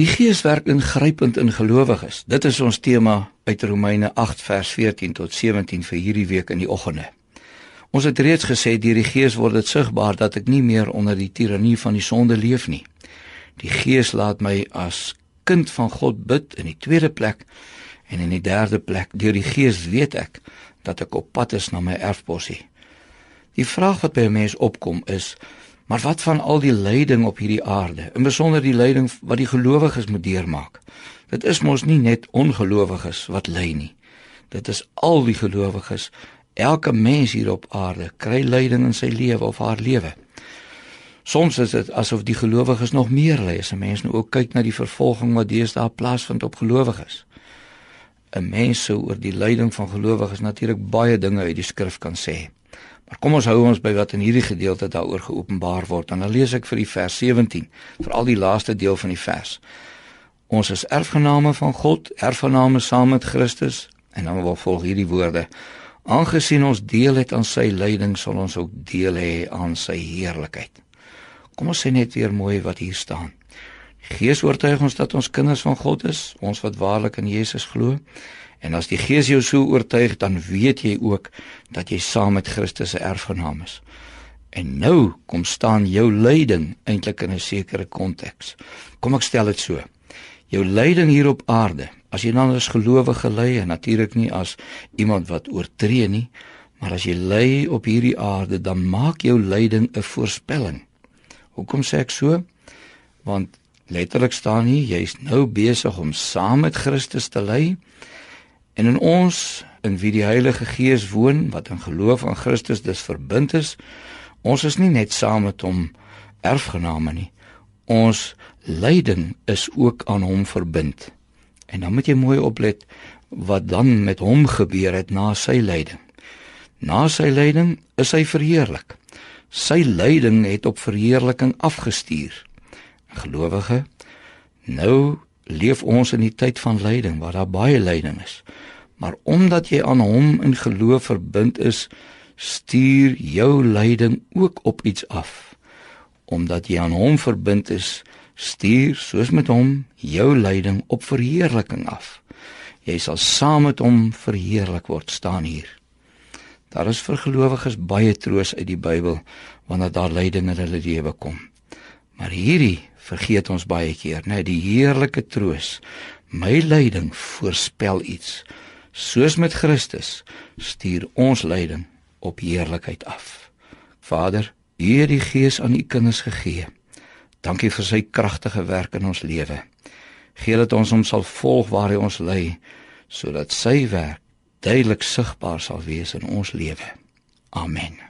Die Gees werk ingrypend in gelowiges. Dit is ons tema uit Romeine 8 vers 14 tot 17 vir hierdie week in die oggende. Ons het reeds gesê deur die Gees word dit sigbaar dat ek nie meer onder die tirannie van die sonde leef nie. Die Gees laat my as kind van God bid in die tweede plek en in die derde plek deur die Gees weet ek dat ek op pad is na my erfposie. Die vraag wat by 'n mens opkom is Maar wat van al die lyding op hierdie aarde, in besonder die lyding wat die gelowiges moet deurmaak? Dit is mos nie net ongelowiges wat ly nie. Dit is al die gelowiges. Elke mens hier op aarde kry lyding in sy lewe of haar lewe. Soms is dit asof die gelowiges nog meer ly as 'n mens nou ook kyk na die vervolging wat deesdae plaasvind op gelowiges. 'n Mens sou oor die lyding van gelowiges natuurlik baie dinge uit die skrif kan sê. Maar kom ons hou ons by wat in hierdie gedeelte daaroor geopenbaar word. En dan lees ek vir die vers 17, veral die laaste deel van die vers. Ons is erfgename van God, erfgename saam met Christus en dan wil volg hierdie woorde. Aangesien ons deel het aan sy lyding, sal ons ook deel hê aan sy heerlikheid. Kom ons sê net weer mooi wat hier staan. Gees oortuig ons dat ons kinders van God is, ons wat waarlik in Jesus glo. En as die Gees jou so oortuig, dan weet jy ook dat jy saam met Christus 'n erfgenaam is. En nou kom staan jou lyding eintlik in 'n sekere konteks. Kom ek stel dit so. Jou lyding hier op aarde, as jy dan as gelowige ly en natuurlik nie as iemand wat oortree nie, maar as jy ly op hierdie aarde, dan maak jou lyding 'n voorspelling. Hoekom sê ek so? Want letterlik staan hier, jy's nou besig om saam met Christus te ly En in ons in wie die Heilige Gees woon wat in geloof aan Christus dus verbind is, ons is nie net saam met hom erfgename nie. Ons lyding is ook aan hom verbind. En dan moet jy mooi oplet wat dan met hom gebeur het na sy lyding. Na sy lyding is hy verheerlik. Sy lyding het op verheerliking afgestuur. Gelowige, nou leef ons in die tyd van lyding waar daar baie lyding is. Maar omdat jy aan hom in geloof verbind is, stuur jou lyding ook op iets af. Omdat jy aan hom verbind is, stuur soos met hom jou lyding op verheerliking af. Jy sal saam met hom verheerlik word staan hier. Daar is vir gelowiges baie troos uit die Bybel wanneer daar lyding in hulle lewe kom. Maar hierdie vergeet ons baie keer, né, die heerlike troos. My lyding voorspel iets. Soos met Christus stuur ons lyding op heerlikheid af. Vader, U het die Gees aan U kinders gegee. Dankie vir sy kragtige werk in ons lewe. Gee dat ons hom sal volg waar hy ons lei, sodat sy werk duidelik sigbaar sal wees in ons lewe. Amen.